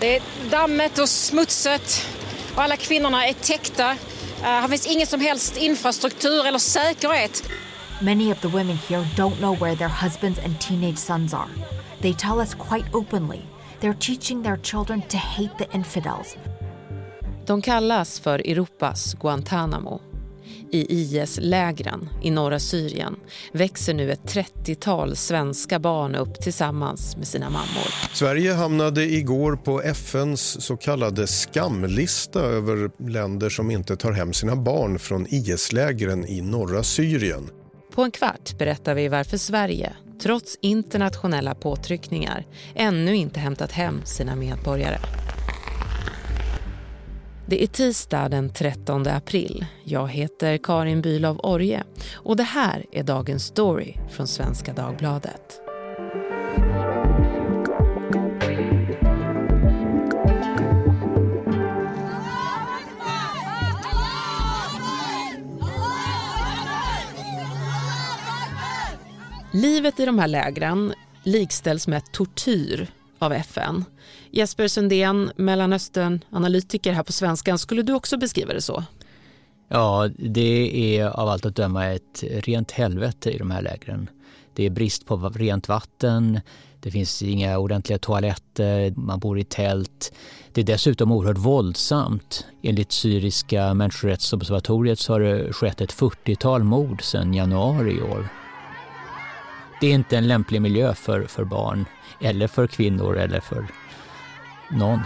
Det är dammigt och smutsigt och alla kvinnorna är täckta. Uh, här finns ingen som helst infrastruktur eller säkerhet. Many of the women here don't know where their husbands and teenage sons are. They tell us quite openly they're teaching their children to hate the infidels. De kallas för Europas Guantánamo. I IS-lägren i norra Syrien växer nu ett 30-tal svenska barn upp tillsammans med sina mammor. Sverige hamnade igår på FNs så kallade skamlista över länder som inte tar hem sina barn från IS-lägren i norra Syrien. På en kvart berättar vi varför Sverige, trots internationella påtryckningar, ännu inte hämtat hem sina medborgare. Det är tisdag den 13 april. Jag heter Karin Bülow Orje och det här är dagens story från Svenska Dagbladet. Livet i de här lägren likställs med tortyr av FN. Jesper Sundén, Mellanöstern-analytiker här på Svenskan. Skulle du också beskriva det så? Ja, det är av allt att döma ett rent helvete i de här lägren. Det är brist på rent vatten, det finns inga ordentliga toaletter, man bor i tält. Det är dessutom oerhört våldsamt. Enligt syriska människorättsobservatoriet så har det skett ett 40-tal mord sedan januari i år. Det är inte en lämplig miljö för, för barn eller för kvinnor eller för någon.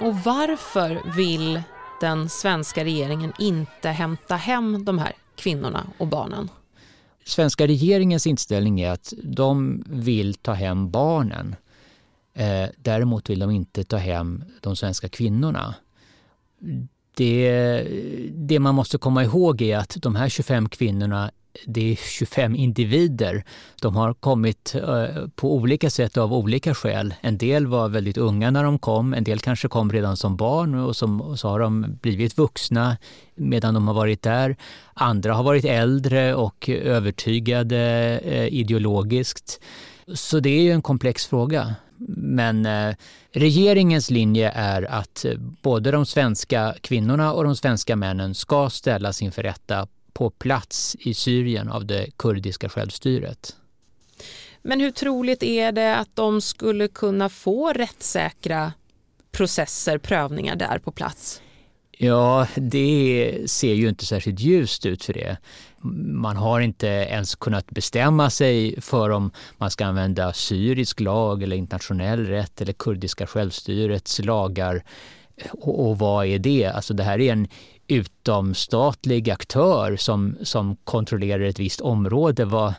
Och varför vill den svenska regeringen inte hämta hem de här kvinnorna och barnen? Svenska regeringens inställning är att de vill ta hem barnen. Eh, däremot vill de inte ta hem de svenska kvinnorna. Det, det man måste komma ihåg är att de här 25 kvinnorna det är 25 individer. De har kommit eh, på olika sätt av olika skäl. En del var väldigt unga när de kom, en del kanske kom redan som barn och, som, och så har de blivit vuxna medan de har varit där. Andra har varit äldre och övertygade eh, ideologiskt. Så det är ju en komplex fråga. Men eh, regeringens linje är att eh, både de svenska kvinnorna och de svenska männen ska ställas inför rätta på plats i Syrien av det kurdiska självstyret. Men hur troligt är det att de skulle kunna få rättssäkra processer, prövningar där på plats? Ja, det ser ju inte särskilt ljust ut för det. Man har inte ens kunnat bestämma sig för om man ska använda syrisk lag eller internationell rätt eller kurdiska självstyrets lagar. Och, och vad är det? Alltså det här är en utomstatlig aktör som, som kontrollerar ett visst område. Vad,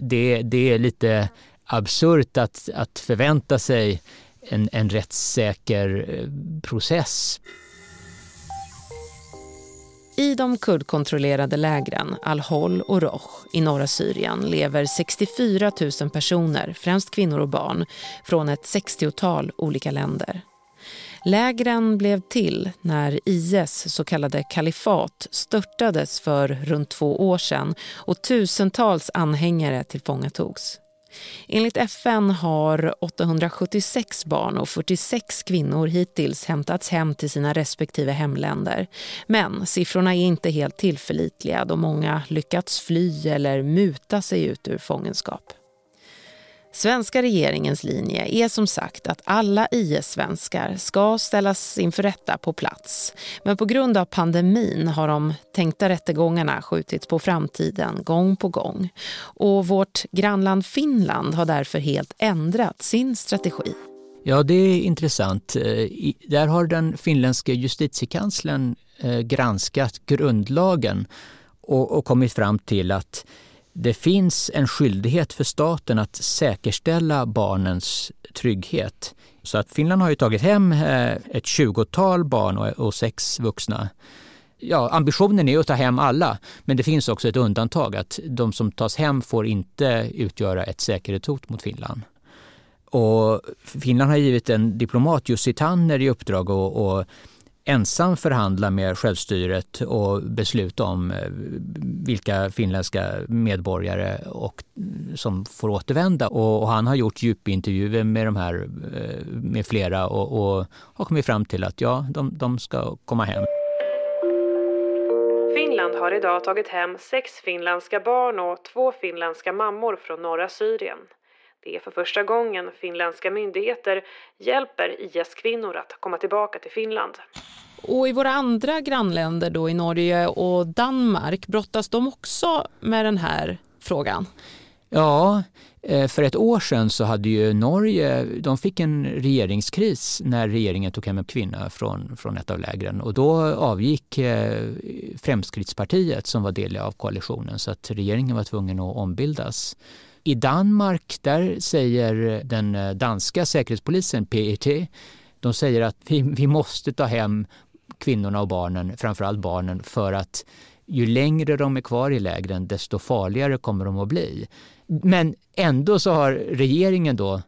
det, det är lite absurt att, att förvänta sig en, en rättssäker eh, process. I de kurdkontrollerade lägren Al-Hol och Roj i norra Syrien lever 64 000 personer, främst kvinnor och barn, från ett 60-tal olika länder. Lägren blev till när IS så kallade kalifat störtades för runt två år sedan och tusentals anhängare tillfångatogs. Enligt FN har 876 barn och 46 kvinnor hittills hämtats hem till sina respektive hemländer. Men siffrorna är inte helt tillförlitliga då många lyckats fly eller muta sig ut ur fångenskap. Svenska regeringens linje är som sagt att alla IS-svenskar ska ställas inför rätta på plats. Men på grund av pandemin har de tänkta rättegångarna skjutits på framtiden gång på gång. Och vårt grannland Finland har därför helt ändrat sin strategi. Ja, det är intressant. Eh, där har den finländske justitiekanslern eh, granskat grundlagen och kommit fram till att det finns en skyldighet för staten att säkerställa barnens trygghet. Så att Finland har ju tagit hem eh, ett tjugotal barn och sex vuxna. Ja, ambitionen är att ta hem alla, men det finns också ett undantag att de som tas hem får inte utgöra ett säkerhetshot mot Finland. Och Finland har givit en diplomat, Jussi Tanner, i uppdrag att ensam förhandla med självstyret och besluta om eh, vilka finländska medborgare och mm, som får återvända. Och, och, han har gjort djupintervjuer med, de här, eh, med flera och, och har kommit fram till att ja, de, de ska komma hem. Finland har idag tagit hem sex finländska barn och två finländska mammor från norra Syrien. Det är för första gången finländska myndigheter hjälper IS-kvinnor att komma tillbaka till Finland. Och i våra andra grannländer då i Norge och Danmark brottas de också med den här frågan? Ja, eh, för ett år sedan så hade ju Norge, de fick en regeringskris när regeringen tog hem en kvinna från, från ett av lägren och då avgick eh, Fremskrittspartiet som var del av koalitionen så att regeringen var tvungen att ombildas. I Danmark där säger den eh, danska säkerhetspolisen PET de säger att vi, vi måste ta hem kvinnorna och barnen, framförallt barnen, för att ju längre de är kvar i lägren desto farligare kommer de att bli. Men ändå så har regeringen då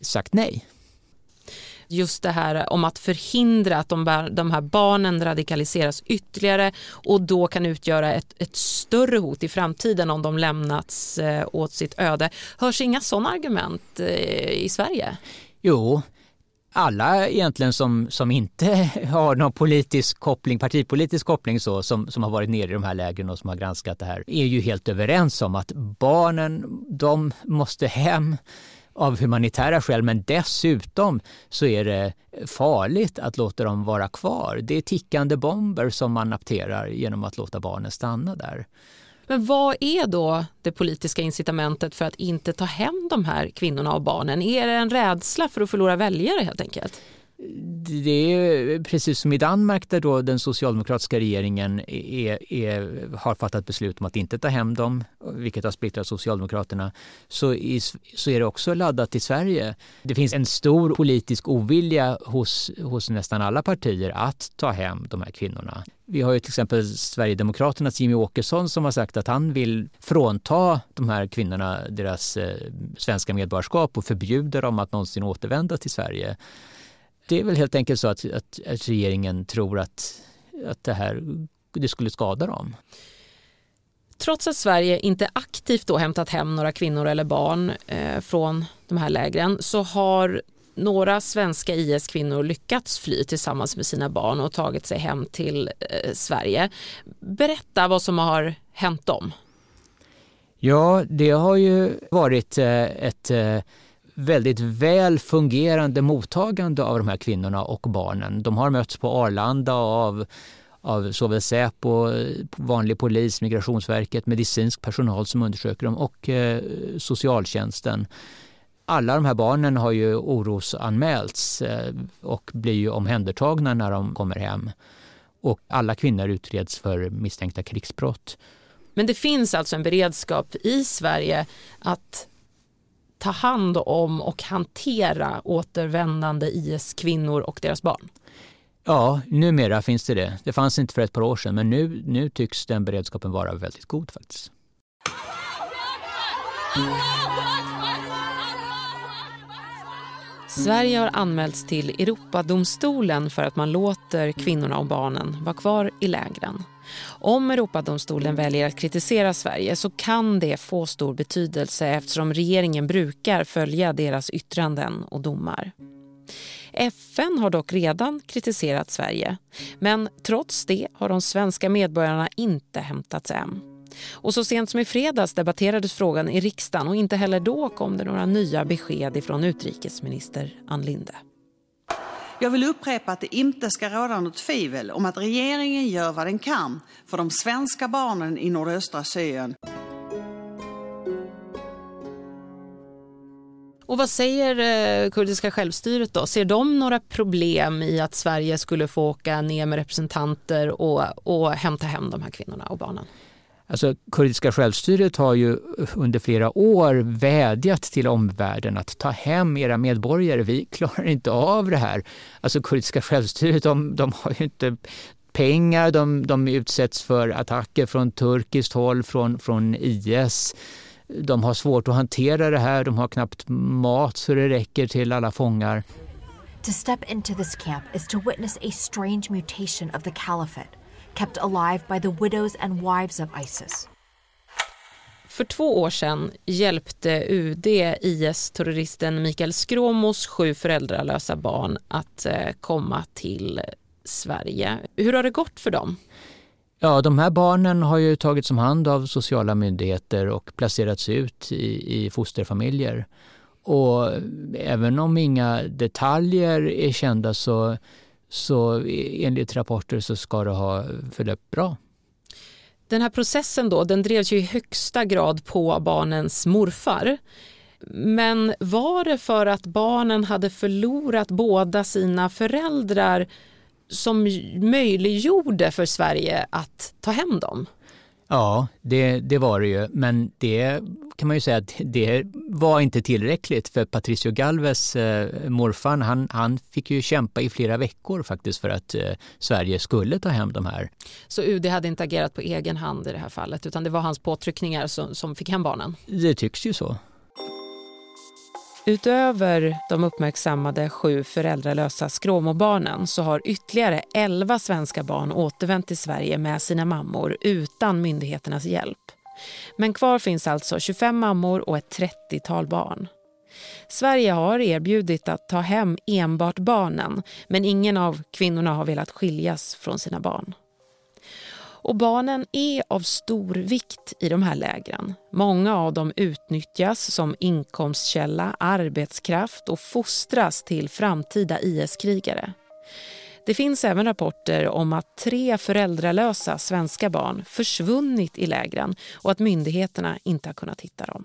sagt nej. Just det här om att förhindra att de, de här barnen radikaliseras ytterligare och då kan utgöra ett, ett större hot i framtiden om de lämnats eh, åt sitt öde. Hörs inga sådana argument eh, i Sverige? Jo, alla egentligen som, som inte har någon politisk koppling, partipolitisk koppling så, som, som har varit nere i de här lägren och som har granskat det här är ju helt överens om att barnen, de måste hem av humanitära skäl men dessutom så är det farligt att låta dem vara kvar. Det är tickande bomber som man apterar genom att låta barnen stanna där. Men vad är då det politiska incitamentet för att inte ta hem de här kvinnorna och barnen? Är det en rädsla för att förlora väljare helt enkelt? Det är precis som i Danmark där då den socialdemokratiska regeringen är, är, har fattat beslut om att inte ta hem dem, vilket har splittrat Socialdemokraterna, så, i, så är det också laddat i Sverige. Det finns en stor politisk ovilja hos, hos nästan alla partier att ta hem de här kvinnorna. Vi har ju till exempel Sverigedemokraternas Jimmy Åkesson som har sagt att han vill frånta de här kvinnorna deras eh, svenska medborgarskap och förbjuda dem att någonsin återvända till Sverige det är väl helt enkelt så att, att, att regeringen tror att, att det här det skulle skada dem. Trots att Sverige inte aktivt då hämtat hem några kvinnor eller barn eh, från de här lägren så har några svenska IS-kvinnor lyckats fly tillsammans med sina barn och tagit sig hem till eh, Sverige. Berätta vad som har hänt dem. Ja, det har ju varit eh, ett eh, väldigt väl fungerande mottagande av de här kvinnorna och barnen. De har mötts på Arlanda av, av såväl Säpo, vanlig polis, Migrationsverket, medicinsk personal som undersöker dem och eh, socialtjänsten. Alla de här barnen har ju orosanmälts eh, och blir ju omhändertagna när de kommer hem. Och alla kvinnor utreds för misstänkta krigsbrott. Men det finns alltså en beredskap i Sverige att ta hand om och hantera återvändande IS-kvinnor och deras barn? Ja, numera finns det det. Det fanns inte för ett par år sedan men nu, nu tycks den beredskapen vara väldigt god faktiskt. Sverige har anmälts till Europadomstolen för att man låter kvinnorna och barnen vara kvar i lägren. Om Europadomstolen väljer att kritisera Sverige så kan det få stor betydelse eftersom regeringen brukar följa deras yttranden och domar. FN har dock redan kritiserat Sverige men trots det har de svenska medborgarna inte hämtats än. Och så sent som i fredags debatterades frågan i riksdagen och inte heller då kom det några nya besked från utrikesminister Ann Linde. Jag vill upprepa att det inte ska råda något tvivel om att regeringen gör vad den kan för de svenska barnen i nordöstra Syrien. Och vad säger eh, kurdiska självstyret då? Ser de några problem i att Sverige skulle få åka ner med representanter och, och hämta hem de här kvinnorna och barnen? Alltså, kurdiska självstyret har ju under flera år vädjat till omvärlden att ta hem era medborgare. Vi klarar inte av det här. Alltså kurdiska självstyret de, de har ju inte pengar, de, de utsätts för attacker från turkiskt håll, från, från IS. De har svårt att hantera det här, de har knappt mat så det räcker till alla fångar. To step into this camp is to witness a strange mutation of the caliphate kept alive by the widows and wives of ISIS. För två år sedan hjälpte UD IS-terroristen Mikael Skråmos sju föräldralösa barn att eh, komma till Sverige. Hur har det gått för dem? Ja, de här barnen har ju tagits om hand av sociala myndigheter och placerats ut i, i fosterfamiljer. Och även om inga detaljer är kända så, så enligt rapporter så ska det ha förlöpt bra. Den här processen då, den drevs ju i högsta grad på barnens morfar. Men var det för att barnen hade förlorat båda sina föräldrar som möjliggjorde för Sverige att ta hem dem? Ja, det, det var det ju. Men det kan man ju säga att det var inte tillräckligt för Patricio Galvez, eh, morfar, han, han fick ju kämpa i flera veckor faktiskt för att eh, Sverige skulle ta hem de här. Så UD hade inte agerat på egen hand i det här fallet utan det var hans påtryckningar som, som fick hem barnen? Det tycks ju så. Utöver de uppmärksammade sju föräldralösa skråmobarnen så har ytterligare elva svenska barn återvänt till Sverige med sina mammor utan myndigheternas hjälp. Men kvar finns alltså 25 mammor och ett 30-tal barn. Sverige har erbjudit att ta hem enbart barnen men ingen av kvinnorna har velat skiljas från sina barn. Och barnen är av stor vikt i de här lägren. Många av dem utnyttjas som inkomstkälla, arbetskraft och fostras till framtida IS-krigare. Det finns även rapporter om att tre föräldralösa svenska barn försvunnit i lägren och att myndigheterna inte har kunnat hitta dem.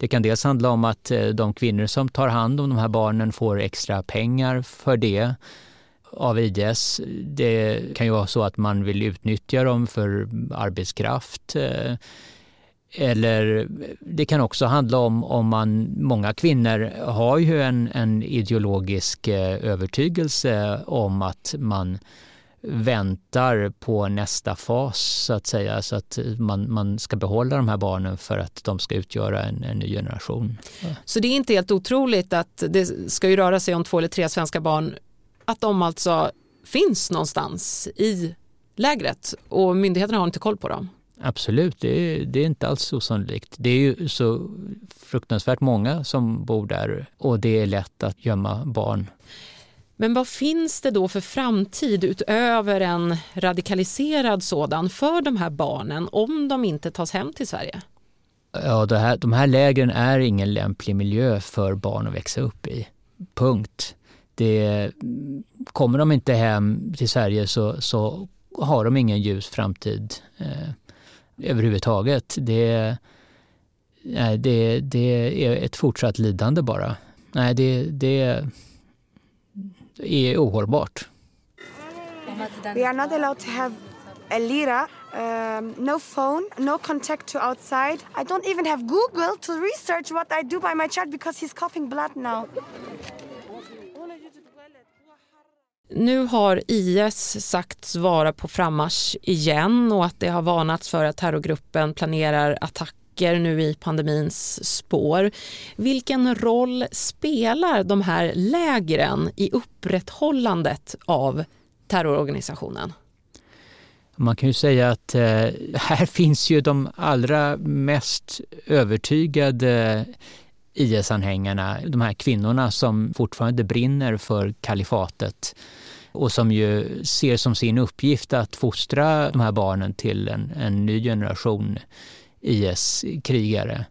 Det kan dels handla om att eh, de kvinnor som tar hand om de här barnen får extra pengar för det av IS. Det kan ju vara så att man vill utnyttja dem för arbetskraft. Eh, eller det kan också handla om om man, många kvinnor har ju en, en ideologisk eh, övertygelse om att man väntar på nästa fas så att säga så att man, man ska behålla de här barnen för att de ska utgöra en, en ny generation. Så det är inte helt otroligt att det ska ju röra sig om två eller tre svenska barn att de alltså finns någonstans i lägret och myndigheterna har inte koll på dem? Absolut, det är, det är inte alls osannolikt. Det är ju så fruktansvärt många som bor där och det är lätt att gömma barn. Men vad finns det då för framtid utöver en radikaliserad sådan för de här barnen om de inte tas hem till Sverige? Ja, det här, de här lägren är ingen lämplig miljö för barn att växa upp i. Punkt det, kommer de inte hem till Sverige så, så har de ingen ljus framtid eh, överhuvudtaget. Det, nej, det, det är ett fortsatt lidande bara. Nej, det, det är ohållbart. We are not allowed to have a lira, um, no phone, no contact to outside. I don't even have Google to research what I do by my child because he's coughing blood now. Nu har IS sagts vara på frammarsch igen och att det har varnats för att terrorgruppen planerar attacker nu i pandemins spår. Vilken roll spelar de här lägren i upprätthållandet av terrororganisationen? Man kan ju säga att eh, här finns ju de allra mest övertygade IS-anhängarna, de här kvinnorna som fortfarande brinner för kalifatet och som ju ser som sin uppgift att fostra de här barnen till en, en ny generation IS-krigare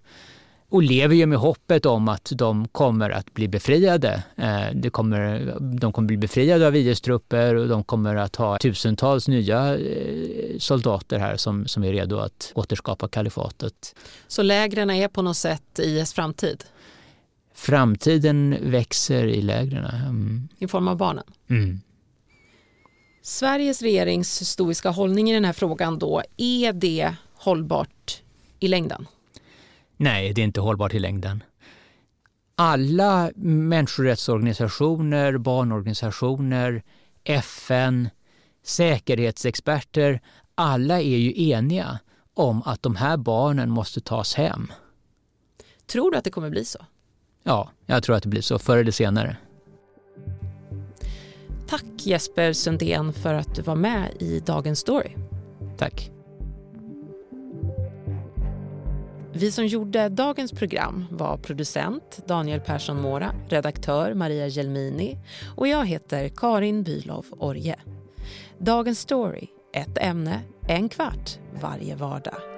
och lever ju med hoppet om att de kommer att bli befriade. De det kommer, de kommer bli befriade av IS-trupper och de kommer att ha tusentals nya eh, soldater här som, som är redo att återskapa kalifatet. Så lägren är på något sätt IS framtid? Framtiden växer i lägren. Mm. I form av barnen? Mm. Sveriges regerings historiska hållning i den här frågan då, är det hållbart i längden? Nej, det är inte hållbart i längden. Alla människorättsorganisationer, barnorganisationer, FN, säkerhetsexperter, alla är ju eniga om att de här barnen måste tas hem. Tror du att det kommer bli så? Ja, jag tror att det blir så förr eller senare. Tack Jesper Sundén för att du var med i Dagens Story. Tack. Vi som gjorde dagens program var producent Daniel Persson Mora, redaktör Maria Gelmini och jag heter Karin Bylov Orje. Dagens story, ett ämne, en kvart varje vardag.